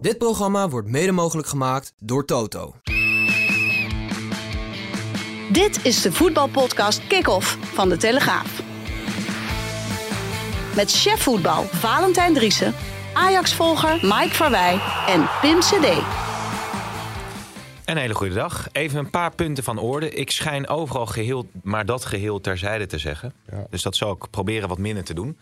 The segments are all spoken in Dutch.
Dit programma wordt mede mogelijk gemaakt door Toto. Dit is de voetbalpodcast Kick-Off van De Telegraaf. Met chef voetbal Valentijn Driessen, Ajax-volger Mike Verwij en Pim CD. Een hele goede dag. Even een paar punten van orde. Ik schijn overal geheel, maar dat geheel terzijde te zeggen. Dus dat zal ik proberen wat minder te doen.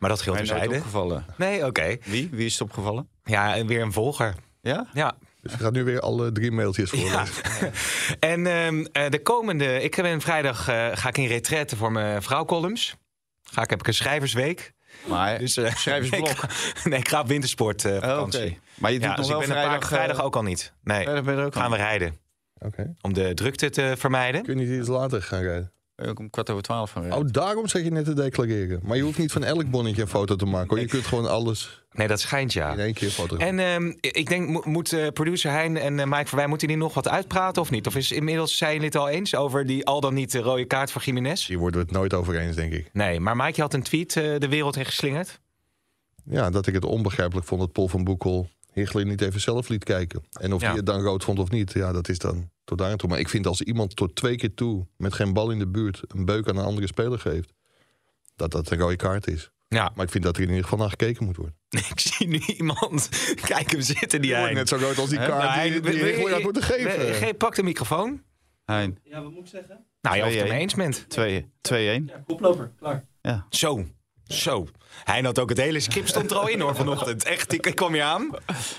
Maar dat nooit terzijde. opgevallen. Nee, oké. Wie? Wie is het opgevallen? Ja, en weer een volger. Ja? Ja. Dus je gaat nu weer alle drie mailtjes ja. voorlezen. en ehm, eh, de komende... Ik ben vrijdag eh, ga ik in retraite voor mijn vrouwcolumns. Ga ik, heb ik een schrijversweek. Maar Dus, eh, schrijversblok. nee, ik ga op wintersport Oh, vakantie. oké. Maar je doet Ja, nog dus wel ik ben een vrijdag, paar, vrijdag ook al niet. Nee, er ook gaan al. we rijden. Om de drukte te vermijden. Kun je niet iets later gaan rijden? Ook om kwart over twaalf van. Oh, daarom zeg je net te declareren. Maar je hoeft niet van elk bonnetje een foto te maken. Hoor. Je kunt gewoon alles Nee, dat schijnt ja. in één keer fotograferen. En ehm, ik denk, mo- moet eh, producer Hein en eh, Mike Verwij... moeten die nog wat uitpraten of niet? Of is inmiddels, zijn het al eens over die al dan niet de rode kaart voor Jiménez? Hier worden we het nooit over eens, denk ik. Nee, maar Mike je had een tweet eh, de wereld in geslingerd. Ja, dat ik het onbegrijpelijk vond dat Paul van Boekel Hichler niet even zelf liet kijken. En of Ja. hij het dan rood vond of niet, ja, dat is dan tot daar en toe. Maar ik vind als iemand tot twee keer toe met geen bal in de buurt een beuk aan een andere speler geeft, dat dat een rode kaart is. Ja, Maar ik vind dat er in ieder geval naar gekeken moet worden. ik zie nu iemand... Kijk hem zitten, die Die wordt Hein. net zo rood als die kaart Nou, die, die wil- wil- Hichler had moeten geven. wil- ge- Pak de microfoon. Hein, Ja, wat moet ik zeggen? Nou, je het 2-1. mee eens bent. 2 2-1. Ja, koploper, klaar. Ja. Zo, zo. Hij had ook het hele script stond er al in hoor vanochtend. Echt, ik, ik kwam je aan.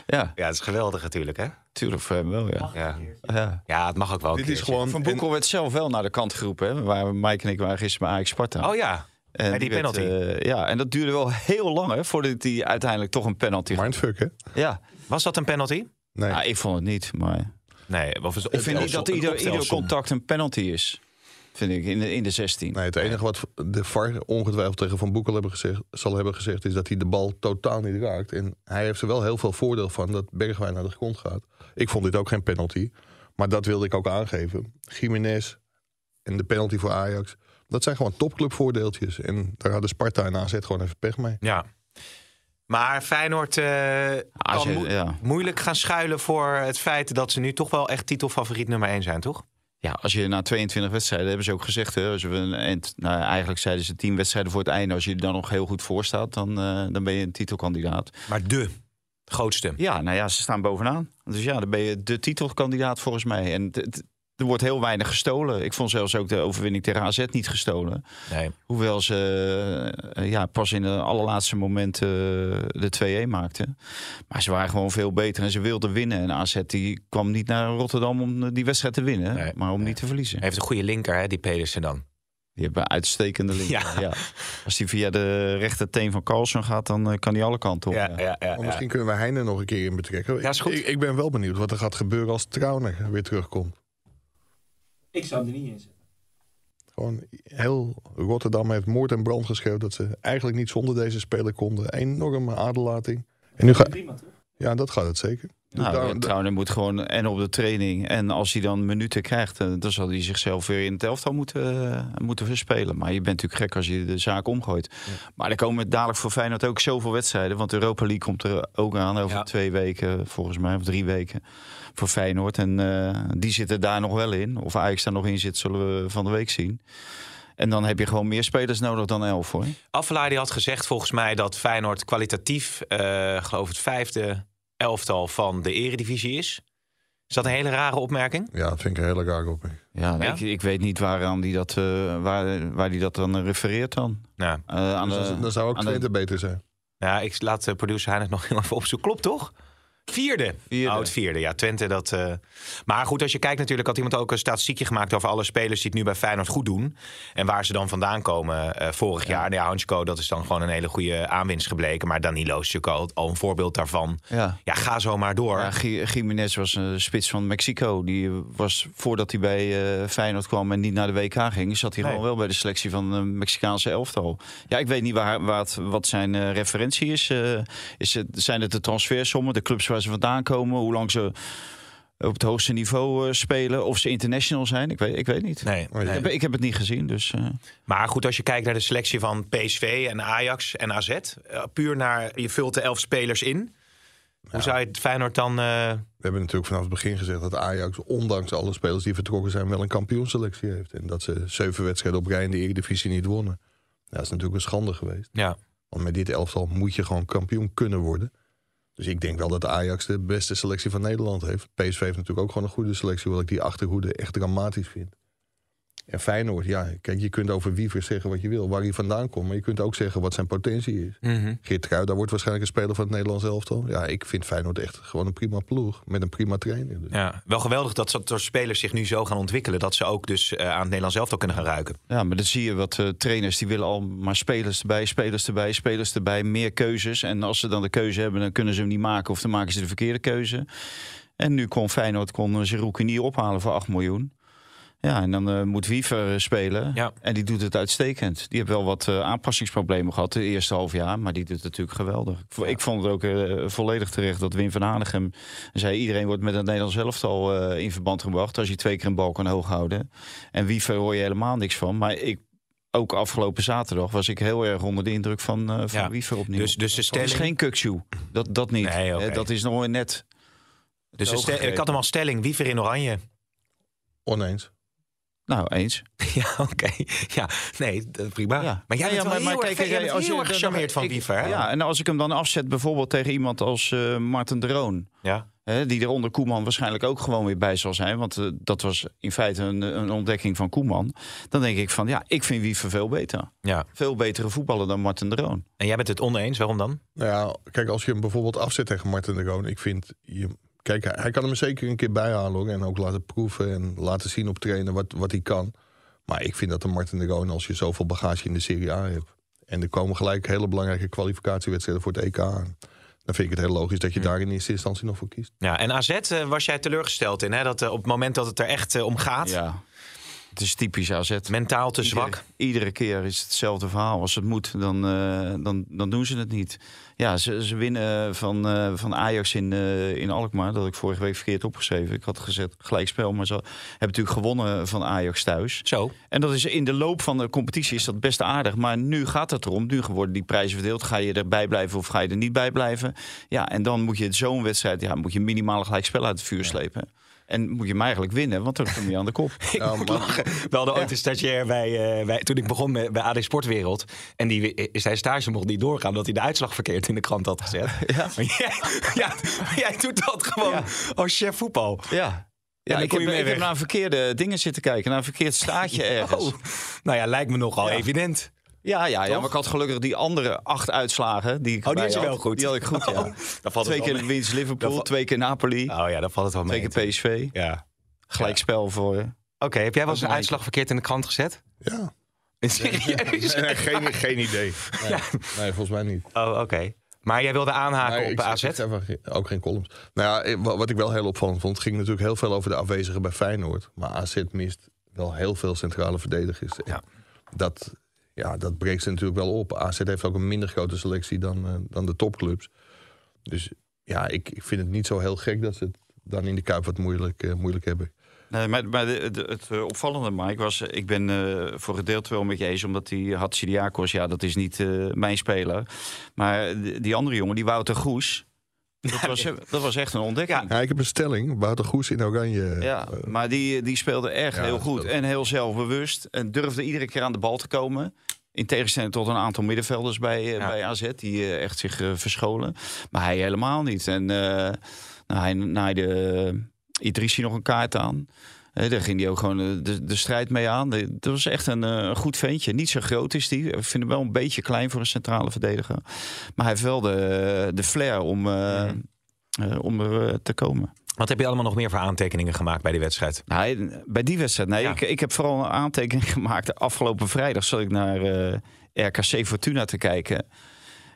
Ja, Ja, het is geweldig natuurlijk hè. tuurlijk voor hem wel, ja. Ja, ja. ja het mag ook wel een Dit is keertje. gewoon Van Boekel werd zelf wel naar de kant geroepen, hè, waar Mike en ik waren gisteren bij Ajax Sparta. Oh ja, en bij die werd, penalty. eh, ja, en dat duurde wel heel lang, hè, voordat hij uiteindelijk toch een penalty. Mindfuck, hè? Ja, was dat een penalty? Nee. Ja, ik vond het niet, maar... Nee, of is Ik vind niet dat ieder, ieder contact een penalty is. Vind ik, in de, in de 16. Nee, het enige wat de VAR ongetwijfeld tegen Van Boekel hebben gezegd, zal hebben gezegd... is dat hij de bal totaal niet raakt. En hij heeft er wel heel veel voordeel van dat Bergwijn naar de grond gaat. Ik vond dit ook geen penalty. Maar dat wilde ik ook aangeven. Jiménez en de penalty voor Ajax... dat zijn gewoon topclubvoordeeltjes. En daar hadden Sparta en AZ gewoon even pech mee. Ja. Maar Feyenoord eh, Als kan ja. moeilijk gaan schuilen voor het feit dat ze nu toch wel echt titelfavoriet nummer 1 zijn, toch? Ja, als je na 22 wedstrijden, hebben ze ook gezegd, hè, als we een eind, nou, eigenlijk zeiden ze 10 wedstrijden voor het einde. Als je er dan nog heel goed voor staat, dan, eh, dan ben je een titelkandidaat. Maar de grootste. Ja, nou ja, ze staan bovenaan. Dus ja, dan ben je de titelkandidaat volgens mij. En het- er wordt heel weinig gestolen. Ik vond zelfs ook de overwinning tegen AZ niet gestolen. Nee. Hoewel ze eh, ja, pas in de allerlaatste moment eh, de 2-1 maakten. Maar ze waren gewoon veel beter en ze wilden winnen. En AZ die kwam niet naar Rotterdam om eh, die wedstrijd te winnen, Nee, maar om nee. niet te verliezen. Hij heeft een goede linker, hè, die Pedersen dan. Die hebben een uitstekende linker. Ja. Ja. Als die via de rechter teen van Carlsen gaat, dan kan hij alle kanten op. Ja, ja. ja, ja, Maar ja. misschien kunnen we Heine nog een keer in betrekken. Ja, is goed. Ik, ik ben wel benieuwd wat er gaat gebeuren als Trauner weer terugkomt. Ik zou hem er niet in zetten. Gewoon heel Rotterdam heeft moord en brand geschreeuwd... dat ze eigenlijk niet zonder deze speler konden. Enorme aderlating. En nu ga, Prima, toch? ja, dat gaat het zeker. Dus Nou, daar- Trauner moet gewoon en op de training. En als hij dan minuten krijgt, eh, dan zal hij zichzelf weer in het elftal moeten, eh, moeten verspelen. Maar je bent natuurlijk gek als je de zaak omgooit. Maar er komen dadelijk voor Feyenoord ook zoveel wedstrijden. Want Europa League komt er ook aan over Ja. twee weken, volgens mij, of drie weken. Voor Feyenoord. En eh, die zitten daar nog wel in. Of Ajax daar nog in zit, zullen we van de week zien. En dan heb je gewoon meer spelers nodig dan elf hoor. Affelaar die had gezegd volgens mij dat Feyenoord kwalitatief, eh geloof het vijfde elftal van de eredivisie is. Is dat een hele rare opmerking? Ja, dat vind ik een hele raar op. Ja, Ja? Ik, ik weet niet waaraan die dat, eh, waar, waar die dat dan refereert dan. Aan Dus de, dan, dan zou ook de- beter zijn. ja, ik laat de producer Hein het nog heel even opzoeken. Klopt toch? Vierde. Vierde. Oh, het vierde. Ja, Twente dat. eh, Maar goed, als je kijkt natuurlijk, had iemand ook een statistiekje gemaakt over alle spelers die het nu bij Feyenoord goed doen en waar ze dan vandaan komen eh, vorig jaar. Nou ja, Hansko, dat is dan gewoon een hele goede aanwinst gebleken, maar Danilo is natuurlijk al, een voorbeeld daarvan. Ja. Ja, ga zo maar door. Ja, Jiménez was een spits van Mexico. Die was voordat hij bij eh, Feyenoord kwam en niet naar de WK ging, zat hij Nee. gewoon wel bij de selectie van de Mexicaanse elftal. Ja, ik weet niet waar, waar het- wat zijn referentie is. Is het, zijn het de transfersommen, de clubs waar ze vandaan komen, hoe lang ze op het hoogste niveau eh, spelen, of ze international zijn? Ik weet, ik weet niet. Nee, nee. Ik, heb, ik heb het niet gezien, dus. eh, Maar goed, als je kijkt naar de selectie van PSV en Ajax en AZ, eh, puur naar je vult de elf spelers in. Hoe zou je het Feyenoord dan? eh, We hebben natuurlijk vanaf het begin gezegd dat Ajax, ondanks alle spelers die vertrokken zijn, wel een kampioenselectie heeft. En dat ze zeven wedstrijden op rij in de Eredivisie niet wonnen. Ja, dat is natuurlijk een schande geweest. ja. Want met dit elftal moet je gewoon kampioen kunnen worden. Dus ik denk wel dat Ajax de beste selectie van Nederland heeft. PSV heeft natuurlijk ook gewoon een goede selectie, hoewel ik die achterhoede echt dramatisch vind. En Feyenoord, ja, kijk, je kunt over Wiever zeggen wat je wil, waar hij vandaan komt. Maar je kunt ook zeggen wat zijn potentie is. Mhm. Geert Kruijf, daar wordt waarschijnlijk een speler van het Nederlands elftal. Ja, ik vind Feyenoord echt gewoon een prima ploeg. Met een prima trainer. Dus. ja, wel geweldig dat dat soort spelers zich nu zo gaan ontwikkelen dat ze ook dus eh, aan het Nederlands elftal kunnen gaan ruiken. Ja, maar dan zie je wat eh, trainers die willen al maar spelers erbij, spelers erbij, spelers erbij, meer keuzes. En als ze dan de keuze hebben, dan kunnen ze hem niet maken of dan maken ze de verkeerde keuze. En nu kon Feyenoord kon Zerouki niet ophalen voor 8 miljoen. Ja, en dan eh, moet Wiever eh, spelen. Ja. En die doet het uitstekend. Die heeft wel wat eh, aanpassingsproblemen gehad de eerste half jaar. Maar die doet het natuurlijk geweldig. Ik vo- Ik vond het ook eh, volledig terecht dat Wim van Hanegem zei... iedereen wordt met het Nederlands elftal eh, in verband gebracht... als je twee keer een bal kan hoog houden. En Wiever hoor je helemaal niks van. Maar ik, ook afgelopen zaterdag was ik heel erg onder de indruk van, eh van Ja. Wiever opnieuw. Dus, dus de Het stelling. is geen kukshoe. Dat, dat niet. Nee, oké. Dat is nog net... dus ik had hem als stelling Wiever in oranje. Oneens. Nou, eens. Ja, oké. Ja, nee, prima. Ja. Maar jij Ja, bent ja, wel heel erg, kijk, jij bent als je erg gecharmeerd van Wiever. Hè? Ja, en als ik hem dan afzet bijvoorbeeld tegen iemand als eh Martin de Roon... ja. Hè, die er onder Koeman waarschijnlijk ook gewoon weer bij zal zijn. Want eh, dat was in feite een, een ontdekking van Koeman. Dan denk ik van, ja, ik vind Wiever veel beter. ja. Veel betere voetballer dan Martin de Roon. En jij bent het oneens, waarom dan? Nou ja, kijk, als je hem bijvoorbeeld afzet tegen Martin de Roon, ik vind, je, kijk, hij, hij kan hem zeker een keer bijhalen hoor, en ook laten proeven en laten zien op trainen wat, wat hij kan. Maar ik vind dat de Martin de Roon, als je zoveel bagage in de Serie A hebt, en er komen gelijk hele belangrijke kwalificatiewedstrijden voor het EK aan, dan vind ik het heel logisch dat je daar in eerste instantie nog voor kiest. Ja, en AZ eh, was jij teleurgesteld in, hè? Dat eh, op het moment dat het er echt eh, om gaat, Ja, het is typisch AZ. mentaal te zwak. Iedere, iedere keer is het hetzelfde verhaal. Als het moet, dan, eh, dan, dan doen ze het niet. Ja, ze, ze winnen van, eh, van Ajax in, eh, in Alkmaar. Dat had ik vorige week verkeerd opgeschreven. Ik had gezet gelijkspel, maar ze hebben natuurlijk gewonnen van Ajax thuis. Zo. En dat is in de loop van de competitie is dat best aardig. Maar nu gaat het erom. Nu worden die prijzen verdeeld. Ga je erbij blijven of ga je er niet bij blijven? Ja, en dan moet je zo'n wedstrijd, ja, moet je minimaal gelijk spel uit het vuur slepen. En moet je hem eigenlijk winnen, want dan kom je aan de kop. Ik Ja, moet lachen. We hadden ooit een stagiair bij, eh, bij, toen ik begon met, bij AD Sportwereld. En die, zijn stage mocht niet doorgaan omdat hij de uitslag verkeerd in de krant had gezet. Ja. Maar jij, ja, maar jij doet dat gewoon Ja. als chef voetbal. Ja. Ja, ik heb, ik heb naar verkeerde dingen zitten kijken. Naar een verkeerd staatje ergens. Oh, nou ja, lijkt me nogal Ja. evident. Ja, ja, ja, maar ik had gelukkig die andere acht uitslagen. Die ik Oh, die had je had. wel goed. Die had ik goed, ja. Oh, dan valt Twee keer winst Liverpool, twee keer Napoli, Oh ja, dan valt het wel mee. twee keer PSV. Ja. Gelijkspel voor je. Oké, heb jij wel eens een uitslag verkeerd in de krant gezet? Ja, Serieus? nee, geen, geen idee. Nee, nee, volgens mij niet. Oh, oké. Maar jij wilde aanhaken Nee, op ik AZ? ik ook geen columns. Nou ja, eh, wa- wat ik wel heel opvallend vond, ging natuurlijk heel veel over de afwezigen bij Feyenoord. Maar AZ mist wel heel veel centrale verdedigers. Ja. Dat, ja, dat breekt ze natuurlijk wel op. AZ heeft ook een minder grote selectie dan, eh, dan de topclubs. Dus ja, ik, ik vind het niet zo heel gek dat ze het dan in de Kuip wat moeilijk, eh, moeilijk hebben. Nee, maar, maar het eh, opvallende, Mike, was... Ik ben voor het deel wel met je eens, omdat die Hatsidiakos... Ja, dat is niet mijn speler. Maar die, die andere jongen, die Wouter Goes... Dat was, dat was echt een ontdekking. Ja, ik heb een stelling. Wouter Goes in Oranje. Ja, eh, maar die, die speelde echt Ja, heel goed. En heel zelfbewust. En durfde iedere keer aan de bal te komen. In tegenstelling tot een aantal middenvelders bij, eh, Ja. bij AZ. Die eh, echt zich eh, verscholen. Maar hij helemaal niet. En eh, nou, hij naaide Idrissi nog een kaart aan. Daar ging hij ook gewoon eh, de, de strijd mee aan. Dat was echt een, eh, een goed ventje. Niet zo groot is hij. Ik vind hem wel een beetje klein voor een centrale verdediger. Maar hij heeft wel de, de flair om... eh, eh, om er te komen. Wat heb je allemaal nog meer voor aantekeningen gemaakt bij die wedstrijd? Nee, bij die wedstrijd, nee, Ja. ik, ik heb vooral een aantekening gemaakt. Afgelopen vrijdag zat ik naar RKC Fortuna te kijken.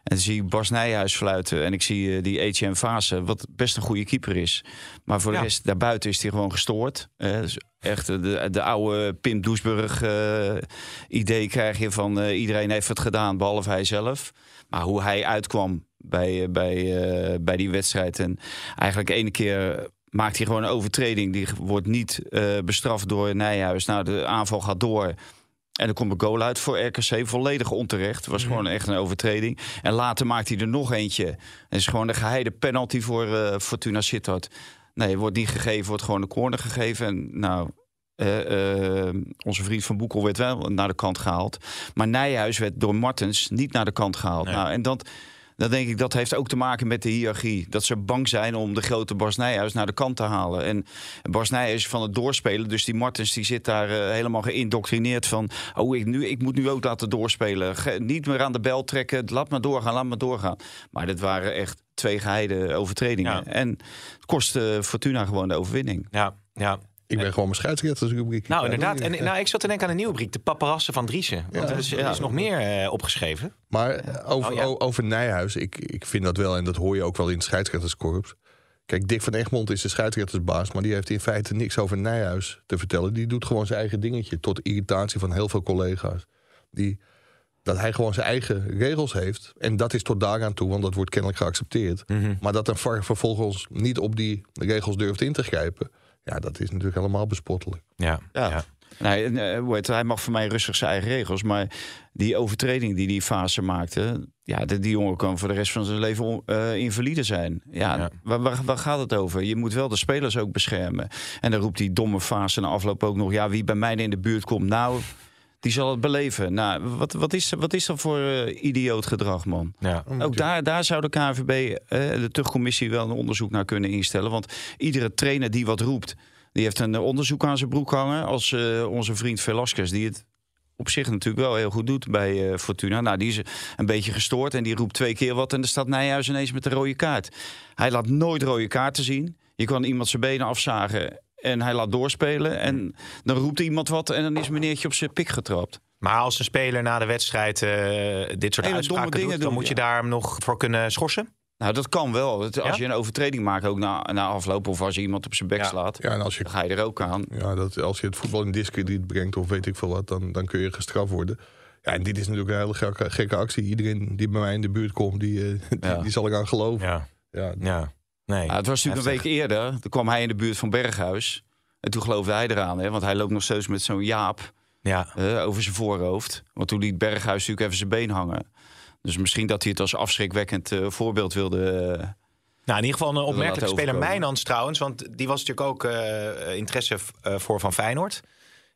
En zie ik Bas Nijhuis fluiten. En ik zie eh, die Etienne Fase, wat best een goede keeper is. Maar voor de Ja. rest, daarbuiten is hij gewoon gestoord. Eh, dus echt eh, de, de oude Pim Doesburg idee krijg je van iedereen heeft het gedaan, behalve hij zelf. Maar hoe hij uitkwam bij, bij, bij die wedstrijd. En eigenlijk ene keer maakt hij gewoon een overtreding. Die wordt niet bestraft door Nijhuis. Nou, de aanval gaat door. En er komt een goal uit voor RKC, volledig onterecht. Het was gewoon echt een overtreding. En later maakt hij er nog eentje. Het is gewoon een geheide penalty voor eh, Fortuna Sittard. Nee, wordt niet gegeven, wordt gewoon een corner gegeven. En nou, eh, eh, onze vriend van Boekel werd wel naar de kant gehaald. Maar Nijhuis werd door Martens niet naar de kant gehaald. Nee. Nou, en dat, dan denk ik, dat heeft ook te maken met de hiërarchie. Dat ze bang zijn om de grote Bas Nijhuis naar de kant te halen. En Bas Nijhuis is van het doorspelen. Dus die Martens die zit daar eh, helemaal geïndoctrineerd van... oh, ik, nu, ik moet nu ook laten doorspelen. Ge- niet meer aan de bel trekken. Laat maar doorgaan, laat maar doorgaan. Maar dit waren echt twee geheide overtredingen. Ja. En het kostte Fortuna gewoon de overwinning. Ja, ja. Ik ben gewoon mijn scheidsrechtersrubriek. Nou, inderdaad. En, nou, ik zat te denken aan een nieuwe rubriek. De paparassen van Driessen. Want er is, er is nog meer eh, opgeschreven. Maar eh, over, Oh, o- over Nijhuis, ik, ik vind dat wel, en dat hoor je ook wel in het scheidsrechterskorps. Kijk, Dick van Egmond is de scheidsrechtersbaas, maar die heeft in feite niks over Nijhuis te vertellen. Die doet gewoon zijn eigen dingetje, tot irritatie van heel veel collega's. Die, dat hij gewoon zijn eigen regels heeft. En dat is tot daaraan toe, want dat wordt kennelijk geaccepteerd. Maar dat een VAR vervolgens niet op die regels durft in te grijpen. Ja, dat is natuurlijk helemaal bespottelijk. Ja, Ja. ja. Nee, en, eh, hoe heet het, hij mag voor mij rustig zijn eigen regels. Maar die overtreding die die fase maakte... Ja, de- die jongen kan voor de rest van zijn leven eh, invalide zijn. Ja, Ja. Waar, waar, waar gaat het over? Je moet wel de spelers ook beschermen. En dan roept die domme fase na afloop ook nog... ja, wie bij mij in de buurt komt, nou, die zal het beleven. Nou, wat, wat, is, wat is dat voor eh, idioot gedrag, man? ja. Ook daar, daar zou de KNVB, eh, de tuchtcommissie, wel een onderzoek naar kunnen instellen. Want iedere trainer die wat roept, die heeft een onderzoek aan zijn broek hangen. Als eh, onze vriend Velasquez, die het op zich natuurlijk wel heel goed doet bij eh, Fortuna. Nou, die is een beetje gestoord en die roept twee keer wat. En dan staat Nijhuis ineens met een rode kaart. Hij laat nooit rode kaarten zien. Je kan iemand zijn benen afzagen en hij laat doorspelen. En dan roept iemand wat en dan is meneertje op zijn pik getrapt. Maar als een speler na de wedstrijd eh, dit soort Hele uitspraken doet... dingen dan doen, moet je daar hem nog voor kunnen schorsen? Nou, dat kan wel. Als Ja? je een overtreding maakt, ook na, na afloop... of als je iemand op zijn bek Ja. slaat, Ja, en als je dan ga je er ook aan. Ja, dat, als je het voetbal in discrediet brengt of weet ik veel wat, dan, dan kun je gestraft worden. Ja, en dit is natuurlijk een hele gekke, gekke actie. Iedereen die bij mij in de buurt komt, die, eh, die, Ja. die zal ik aan geloven. Ja, Ja. Nee. Ja, het was natuurlijk een week eerder. Toen kwam hij in de buurt van Berghuis. En toen geloofde hij eraan, hè, want hij loopt nog steeds met zo'n jaap Ja. eh, over zijn voorhoofd. Want toen liet Berghuis natuurlijk even zijn been hangen. Dus misschien dat hij het als afschrikwekkend eh, voorbeeld wilde. eh, Nou, in ieder geval een opmerkelijke speler. Mijnans trouwens. Want die was natuurlijk ook interesse voor van Feyenoord.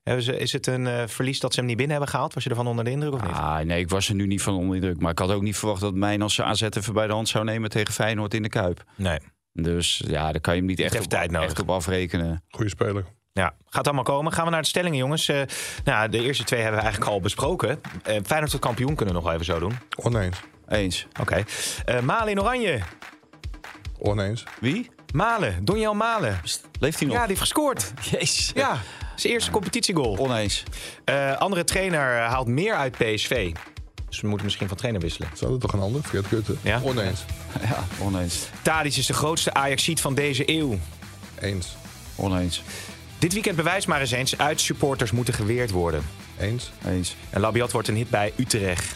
Hebben ze, is het een verlies dat ze hem niet binnen hebben gehaald? Was je ervan onder de indruk of niet? ah, nee, ik was er nu niet van onder de druk. Maar ik had ook niet verwacht dat mijn als AZ even bij de hand zou nemen tegen Feyenoord in de Kuip. Nee. Dus ja, daar kan je hem niet echt, op, tijd nodig. echt op afrekenen. Goeie speler. Ja, gaat allemaal komen. Gaan we naar de stellingen, jongens. Eh, nou, de eerste twee hebben we eigenlijk al besproken. Eh Feyenoord tot kampioen kunnen we nog wel even zo doen. Oneens. Eens. Oké. Eh, Malen in Oranje. Oneens. Wie? Malen. Donjel Malen. Leeft hij nog? Ja, die heeft gescoord. Jezus. Ja, zijn eerste competitiegoal. Oneens. Eh, andere trainer haalt meer uit PSV. Dus we moeten misschien van trainer wisselen. Zou dat toch een ander? Fred Rutte. Ja? Oneens. Ja, oneens. Tadic is de grootste Ajaxiet van deze eeuw. Eens. Oneens. Dit weekend bewijs maar eens eens. Uitsupporters moeten geweerd worden. Eens. Eens. En Labiat wordt een hit bij Utrecht.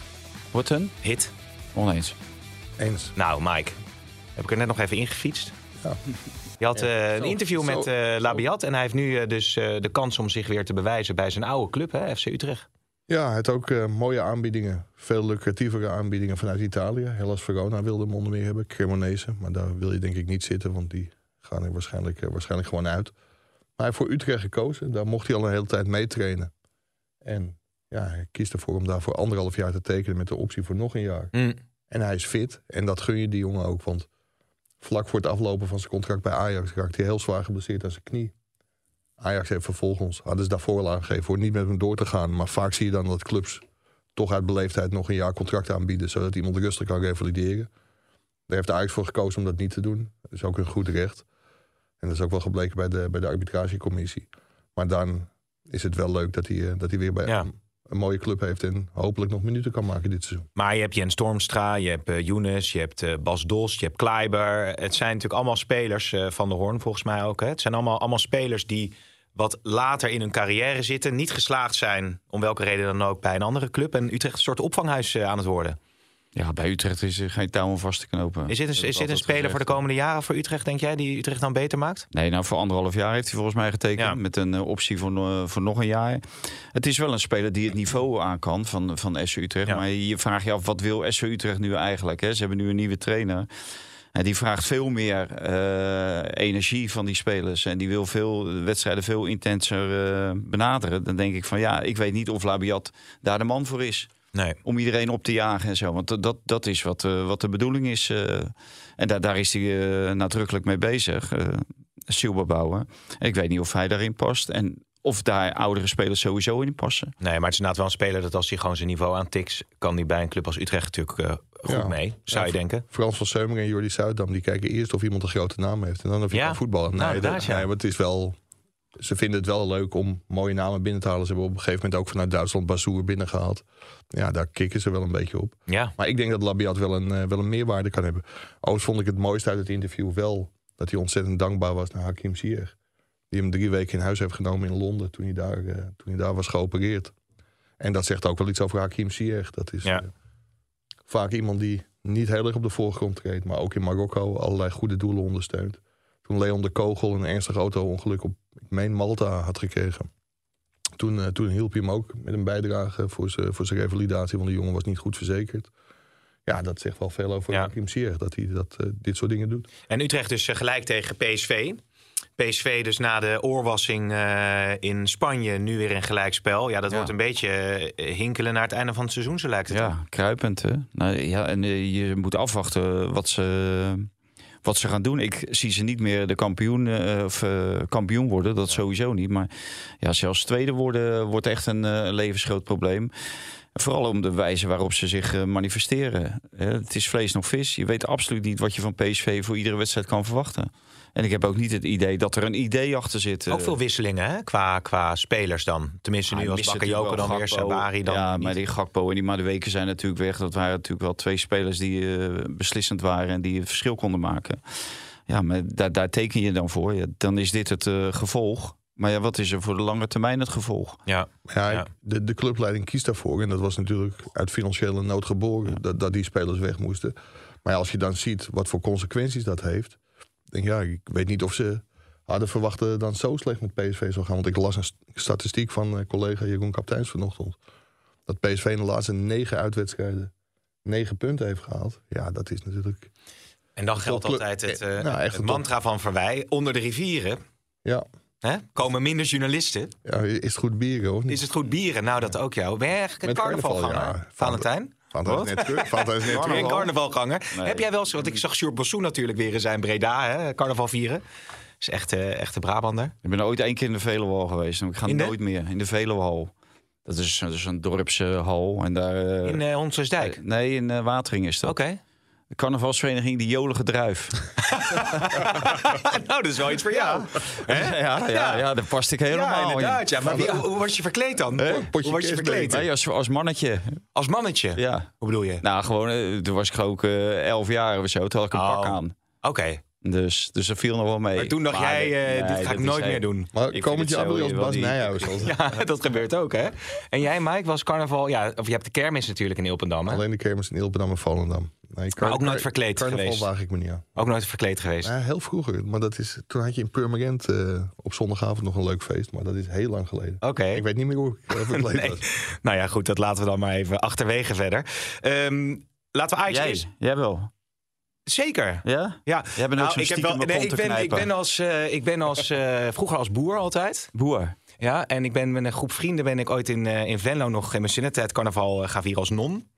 Wordt een? Hit? Oneens. Eens. Nou, Mike. Heb ik er net nog even ingefietst. Ja. Je had eh, een Zo, interview zo, met eh zo. Labiat. En hij heeft nu eh, dus eh, de kans om zich weer te bewijzen bij zijn oude club, hè, FC Utrecht. Ja, hij had ook eh, mooie aanbiedingen. Veel lucratievere aanbiedingen vanuit Italië. Hellas Verona wilde hem onder meer hebben. Cremonese. Maar daar wil je denk ik niet zitten. Want die gaan er waarschijnlijk, eh, waarschijnlijk gewoon uit. Maar hij heeft voor Utrecht gekozen. Daar mocht hij al een hele tijd meetrainen. En ja, hij kiest ervoor om daar voor anderhalf jaar te tekenen... met de optie voor nog een jaar. En hij is fit. En dat gun je die jongen ook. Want vlak voor het aflopen van zijn contract bij Ajax... raakte hij heel zwaar geblesseerd aan zijn knie. Ajax heeft vervolgens, hadden ze daarvoor al aangegeven... voor niet met hem door te gaan. Maar vaak zie je dan dat clubs toch uit beleefdheid... nog een jaar contract aanbieden... zodat iemand rustig kan revalideren. Daar heeft Ajax voor gekozen om dat niet te doen. Dat is ook een goed recht. En dat is ook wel gebleken bij de, bij de arbitragecommissie. Maar dan is het wel leuk dat hij, eh, dat hij weer bij Ja. een, een mooie club heeft... en hopelijk nog minuten kan maken dit seizoen. Maar je hebt Jens Stormstra, je hebt eh Younes, je hebt eh, Bas Dos, je hebt Kleiber. Het zijn natuurlijk allemaal spelers van de Hoorn volgens mij ook. Hè? Het zijn allemaal, allemaal spelers die wat later in hun carrière zitten. Niet geslaagd zijn, om welke reden dan ook, bij een andere club. En Utrecht een soort opvanghuis eh, aan het worden. Ja, bij Utrecht is er geen touw om vast te knopen. Is dit een, is dit een speler voor de komende jaren voor Utrecht, denk jij? Die Utrecht dan beter maakt? Nee, nou voor anderhalf jaar heeft hij volgens mij getekend. Ja. Met een eh, optie voor, no- voor nog een jaar. Het is wel een speler die het niveau aan kan van, van SC Utrecht. Ja. Maar je vraagt je af, wat wil SC Utrecht nu eigenlijk? Hè? Ze hebben nu een nieuwe trainer. En die vraagt veel meer eh, energie van die spelers. En die wil veel wedstrijden veel intenser eh, benaderen. Dan denk ik van ja, ik weet niet of Labiat daar de man voor is Nee. om iedereen op te jagen en zo. Want dat- dat, is wat, eh, wat de bedoeling is. en daar, daar is hij nadrukkelijk mee bezig. Silber bouwen. En ik weet niet of hij daarin past. En of daar oudere spelers sowieso in passen. Nee, maar het is inderdaad wel een speler dat als hij gewoon zijn niveau aantikt... kan hij bij een club als Utrecht natuurlijk eh, goed Ja. mee, zou je denken. Frans van Seumeren en Jordi Zuidam... die kijken eerst of iemand een grote naam heeft... en dan of je Ja. kan voetballen. Nou, Nee, dat, inderdaad, ja. nee, maar het is wel... Ze vinden het wel leuk om mooie namen binnen te halen. Ze hebben op een gegeven moment ook vanuit Duitsland Bazoer binnengehaald. Ja, daar kikken ze wel een beetje op. Ja, Maar ik denk dat Labiat wel een, eh, wel een meerwaarde kan hebben. Overigens vond ik het mooiste uit het interview wel... dat hij ontzettend dankbaar was naar Hakim Ziyech. Die hem drie weken in huis heeft genomen in Londen... toen hij daar, eh, toen hij daar was geopereerd. En dat zegt ook wel iets over Hakim Ziyech. Dat is Ja. eh, vaak iemand die niet heel erg op de voorgrond treedt... maar ook in Marokko allerlei goede doelen ondersteunt. Toen Leon de Kogel een ernstig auto-ongeluk op, ik meen Malta, had gekregen... Toen, eh, toen hielp hij hem ook met een bijdrage voor zijn voor zijn revalidatie... want de jongen was niet goed verzekerd. Ja, dat zegt wel veel over Ja. Hakim Ziyech... dat hij dat, dit soort dingen doet. En Utrecht dus gelijk tegen PSV. PSV dus na de oorwassing eh, in Spanje nu weer een gelijkspel. Ja, dat Ja. wordt een beetje eh, hinkelen naar het einde van het seizoen, zo lijkt het. Ja, kruipend. Hè? Nou, ja, en eh, je moet afwachten wat ze, wat ze gaan doen. Ik zie ze niet meer de kampioen, of, kampioen worden. Dat sowieso niet. Maar ja, zelfs tweede worden wordt echt een levensgroot probleem. Vooral om de wijze waarop ze zich manifesteren. Het is vlees nog vis. Je weet absoluut niet wat je van PSV voor iedere wedstrijd kan verwachten. En ik heb ook niet het idee dat er een idee achter zit. Ook eh. veel wisselingen hè? Qua, qua spelers dan. Tenminste, nu Hij als Bakayoko dan weer. Sabari dan Ja, niet. maar die Gakpo en die Madueke zijn natuurlijk weg. Dat waren natuurlijk wel twee spelers die eh, beslissend waren... en die het verschil konden maken. Ja, maar daar, daar teken je dan voor. Ja, dan is dit het eh, gevolg. Maar ja, wat is er voor de lange termijn het gevolg? Ja, Ja, De, de clubleiding kiest daarvoor. En dat was natuurlijk uit financiële nood geboren. Dat, dat die spelers weg moesten. Maar ja, als je dan ziet wat voor consequenties dat heeft. Denk ja, ik weet niet of ze hadden verwacht dat het dan zo slecht met PSV zou gaan. Want ik las een st- statistiek van eh, collega Jeroen Kapteins vanochtend. Dat PSV in de laatste negen uitwedstrijden negen punten heeft gehaald. Ja, dat is natuurlijk... en dan geldt altijd het, eh, Nou, het mantra van Verwij. Onder de rivieren Ja, hè, komen minder journalisten. ja is het goed bieren hoor. Is het goed bieren? Nou, dat ook jou. Met carnaval, carnavalganger, ja. Valentijn? Valentijn is net is een terug. carnavalganger? Nee. Heb jij wel eens, want ik zag Sjoerd Bossou natuurlijk weer in zijn Breda, hè, carnaval vieren. Is echt, eh, echte Brabander. Ik ben ooit één keer in de Veluwehal geweest. En ik ga nooit meer in de Veluwehal. Dat is, dat is een dorpshal. En daar, eh, In uh, nee, in Watering is dat. Oké. De carnavalsvereniging Die Jolige Druif. nou, dat is wel iets voor jou. Hè? ja, ja, ja, daar past ik helemaal ja, in. Ja. Maar wie- hoe, was je verkleed dan? Potje Hoe was je verkleed? Nee, als, als mannetje. Als mannetje? Ja. Hoe bedoel je? Nou, gewoon, eh, toen was ik ook eh, elf jaar of zo. Toen had ik een Oh. pak aan. Oké. Dus, dus dat viel nog wel mee. Maar toen dacht jij, eh, nee, dit ga ik nooit meer doen. Maar komend vind het jaar wil je zo als wel Bas Nijhuis. Als, Ja, dat gebeurt ook, hè? En jij, Mike, was carnaval... Ja, of je hebt de kermis natuurlijk in Ilpendam, hè? Alleen de kermis in Ilpendam en Volendam. Nee, Maar ook nooit verkleed carnaval geweest? waag ik me niet aan. Ook nooit verkleed geweest. Ja, heel vroeger. Maar dat is, toen had je in Purmerend eh, op zondagavond nog een leuk feest. Maar dat is heel lang geleden. Oké. Ik weet niet meer hoe ik eh, verkleed Nee. was. Nou ja, goed, dat laten we dan maar even achterwege verder. Ehm, laten we Ajax Jij, eens... jij wel. Zeker. Ja? Ja. Jij bent ook zo'n ik, heb wel, mijn nee, kont ik, te ben, ik ben als, eh, ik ben als eh, vroeger als boer altijd. Boer. Ja, en ik ben met een groep vrienden ben ik ooit in, eh, in Venlo nog in mijn zinnentijd carnaval gaan vieren als non.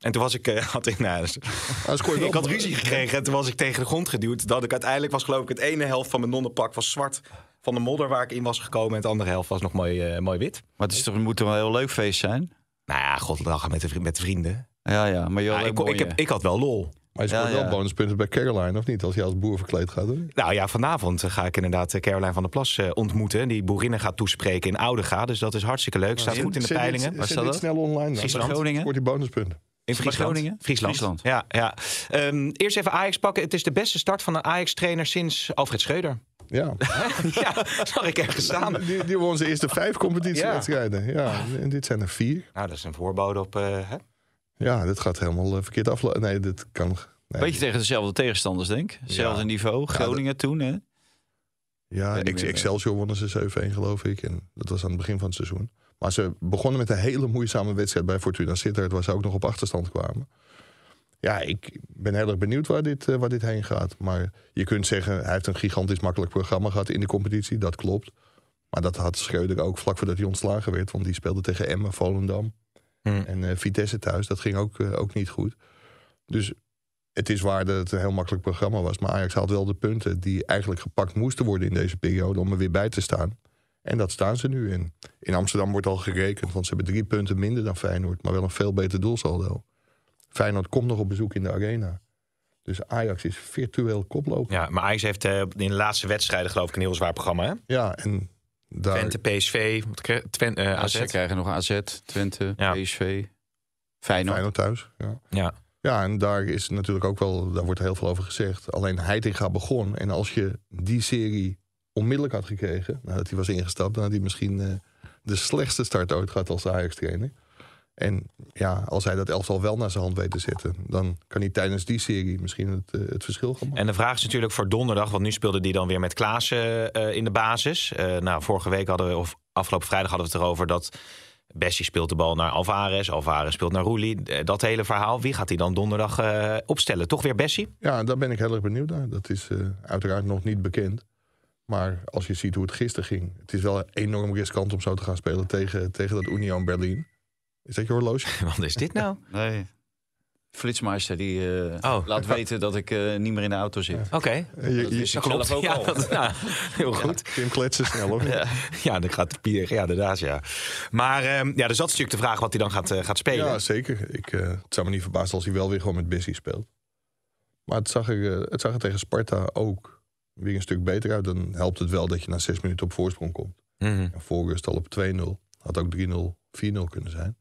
En toen was ik, eh, had ik, nou, dus- ik had ruzie gekregen en toen was ik tegen de grond geduwd. Dat ik uiteindelijk was geloof ik het ene helft van mijn nonnenpak was zwart van de modder waar ik in was gekomen. En het andere helft was nog mooi, eh, mooi wit. Maar het is toch, moet toch wel een heel leuk feest zijn? Nou ja, god lachen met de, met de vrienden. Ja, ja. Maar Ja, ik, ik, heb, ik had wel lol. Maar je Ja, scoort wel ja. bonuspunten bij Caroline, of niet? Als je als boer verkleed gaat. Hoor. Nou ja, vanavond eh, ga ik inderdaad Caroline van der Plas eh, ontmoeten. Die boerinnen gaat toespreken in Oudega. Dus dat is hartstikke leuk. Staat goed in de peilingen. Staat dat? snel online. dan. Friesland. Groningen? Scoort die bonuspunten. In Friesland. Groningen? Friesland. Friesland. Ja, ja. Ehm, eerst even Ajax pakken. Het is de beste start van een Ajax-trainer sinds Alfred Schreuder. Ja. ja, zag ik ergens staan. Die, die won zijn eerste vijf competitiewedstrijden. Ja. en dit zijn er vier. Nou, dat is een voorbode op... eh, hè? Ja, dit gaat helemaal eh, verkeerd aflopen. Nee, dit kan... Nee. Beetje tegen dezelfde tegenstanders, denk ik. Hetzelfde Ja. niveau. Groningen toen, hè? Ja. Excelsior wonnen ze 7-1 geloof ik. En dat was aan het begin van het seizoen. Maar ze begonnen met een hele moeizame wedstrijd bij Fortuna Sittard... waar ze ook nog op achterstand kwamen. Ja, ik ben heel erg benieuwd waar dit, eh, waar dit heen gaat. Maar je kunt zeggen, hij heeft een gigantisch makkelijk programma gehad in de competitie. Dat klopt. Maar dat had Schreuder ook vlak voordat hij ontslagen werd. Want die speelde tegen Emmen, Volendam Hmm. en eh, Vitesse thuis. Dat ging ook, eh, ook niet goed. Dus het is waar dat het een heel makkelijk programma was. Maar Ajax haalt wel de punten die eigenlijk gepakt moesten worden in deze periode om er weer bij te staan. En dat staan ze nu in. In Amsterdam wordt al gerekend, want ze hebben drie punten minder dan Feyenoord, maar wel een veel beter doelsaldo. Feyenoord komt nog op bezoek in de arena. Dus Ajax is virtueel koploper. Ja, maar Ajax heeft eh, in de laatste wedstrijden geloof ik een heel zwaar programma. Hè? Ja, en daar, Twente, PSV, wat kre- Twen, eh, AZ AZ. krijgen nog AZ, Twente, Ja. PSV, Feyenoord. Feyenoord thuis. Ja. Ja. ja, en daar is natuurlijk ook wel, daar wordt heel veel over gezegd. Alleen Heitinga begon. En als je die serie onmiddellijk had gekregen, nadat hij was ingestapt, dan had hij misschien eh, de slechtste start ooit gehad als Ajax-trainer. En ja, als hij dat elftal wel naar zijn hand weet te zetten, dan kan hij tijdens die serie misschien het, eh, het verschil gaan maken. En de vraag is natuurlijk voor donderdag, want nu speelde die dan weer met Klaassen eh, in de basis. Nou, vorige week hadden we, of afgelopen vrijdag hadden we het erover dat Bessie speelt de bal naar Alvarez, Alvarez speelt naar Roelie. Dat hele verhaal, wie gaat hij dan donderdag opstellen? Toch weer Bessie? Ja, daar ben ik heel erg benieuwd naar. Dat is uiteraard nog niet bekend. Maar als je ziet hoe het gisteren ging, het is wel enorm riskant om zo te gaan spelen tegen, tegen dat Union Berlin. Is dat je horloge? Wat is dit nou? Nee. Flitsmeister die eh, Oh. laat weten dat ik eh, niet meer in de auto zit. Oké. Je, Dat je, ik Klopt. zelf ook ja, al. dat- ja, heel goed. Tim kletsen snel, of niet? Ja. Ja, dat gaat Pierre. Ja, inderdaad, ja. Maar ehm, ja, dus dat is natuurlijk de vraag wat hij dan gaat, eh, gaat spelen. Ja, zeker. Ik, eh, het zou me niet verbazen als hij wel weer gewoon met Bessie speelt. Maar het zag, eh, het zag er tegen Sparta ook weer een stuk beter uit. Dan helpt het wel dat je na zes minuten op voorsprong komt. Mhm. En voor rust al op 2-0. Had ook 3-0, 4-0 kunnen zijn.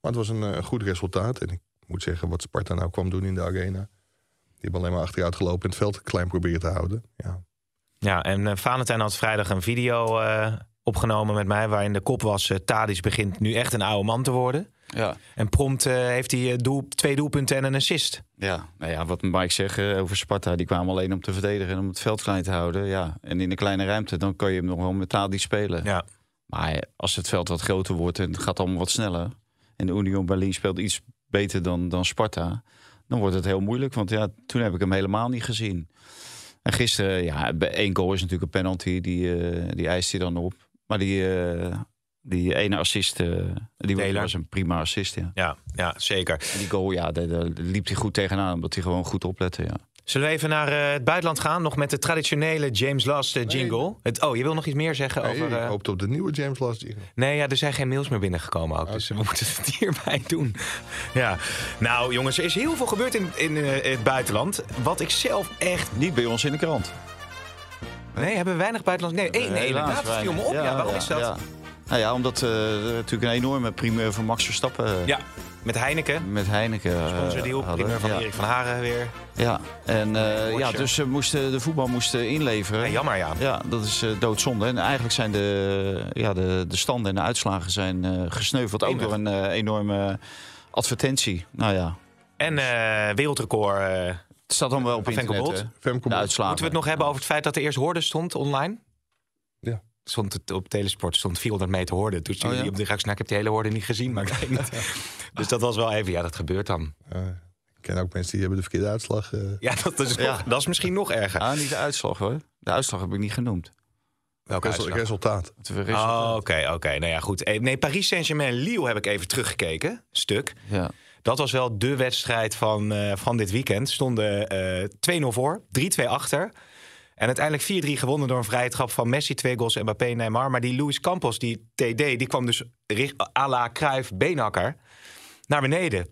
Maar het was een, eh, een goed resultaat. En ik moet zeggen, wat Sparta nou kwam doen in de arena. Die hebben alleen maar achteruit gelopen en het veld klein proberen te houden. Ja, Ja, en eh, Valentijn had vrijdag een video eh, opgenomen met mij... waarin de kop was, Tadic begint nu echt een oude man te worden. Ja. En prompt eh, heeft hij eh, doel, twee doelpunten en een assist. Ja, nou ja, wat Mike zegt eh, over Sparta, die kwamen alleen om te verdedigen en om het veld klein te houden. Ja, en in een kleine ruimte, dan kan je hem nog wel met taal die spelen. Ja. Maar als het veld wat groter wordt en het gaat allemaal wat sneller. En de Union Berlin speelt iets beter dan, dan Sparta. Dan wordt het heel moeilijk, want ja, toen heb ik hem helemaal niet gezien. En gisteren, ja, bij één goal is natuurlijk een penalty, die, eh, die eist hij dan op. Maar die, eh, die ene assist, eh, die was- Taylor. was een prima assist, ja. Ja, ja, zeker. En die goal, ja, daar, daar liep hij goed tegenaan, omdat hij gewoon goed oplette, ja. Zullen we even naar eh, het buitenland gaan? Nog met de traditionele James Last eh, jingle. Het, oh, je wil nog iets meer zeggen Nee, over... ik hoopte op de nieuwe James Last jingle. Nee, ja, er zijn geen mails meer binnengekomen ook. Dus we moeten het hierbij doen. Ja. Nou, jongens, er is heel veel gebeurd in, in eh, het buitenland. Wat ik zelf echt... Niet bij ons in de krant. Nee, hebben we weinig buitenland... Nee, nee, nee inderdaad, het viel me op. Ja, waarom is dat? Ja. Nou ja, omdat eh, er natuurlijk een enorme primeur van Max Verstappen eh, Ja, met Heineken. met Heineken uh, Sponsordeal, primeur van Erik van Haren weer. Ja, en eh, ja, dus ze moesten, de voetbal moest eh, inleveren. Ja, jammer, ja. Ja, dat is eh, doodzonde. En eigenlijk zijn de, ja, de, de standen en de uitslagen zijn eh, gesneuveld. Ook door een eh, enorme advertentie. Nou ja, En eh, wereldrecord. eh, het staat dan wel op internet. Bolt. De Bol. uitslagen. moeten we het nog hebben over het feit dat er eerst hoorde stond online? Ja. Stond het op Telesport stond 400 meter hoorde. Toen stuurde Oh, ja? op de reactie, nou, ik heb die hele hoorde niet gezien, maar ik weet niet. Dus dat was wel even, ja, dat gebeurt dan. Ik ken ook mensen die hebben de verkeerde uitslag. eh. Ja, dat is, Ja. Nog, dat is misschien nog erger. Ah, niet de uitslag hoor. De uitslag heb ik niet genoemd. Welke Resul- uitslag? resultaat. Het resultaat. Oh, oké, oké. Nou ja, goed. Eh, Nee, Paris Saint-Germain Lille heb ik even teruggekeken. Stuk. Ja. Dat was wel de wedstrijd van, eh, van dit weekend. Stonden eh 2-0 voor, 3-2 achter. En uiteindelijk 4-3 gewonnen door een vrije trap van Messi, twee goals en Mbappé Neymar. Maar die Luis Campos, die TD, die kwam dus à la Cruijff Beenhakker naar beneden.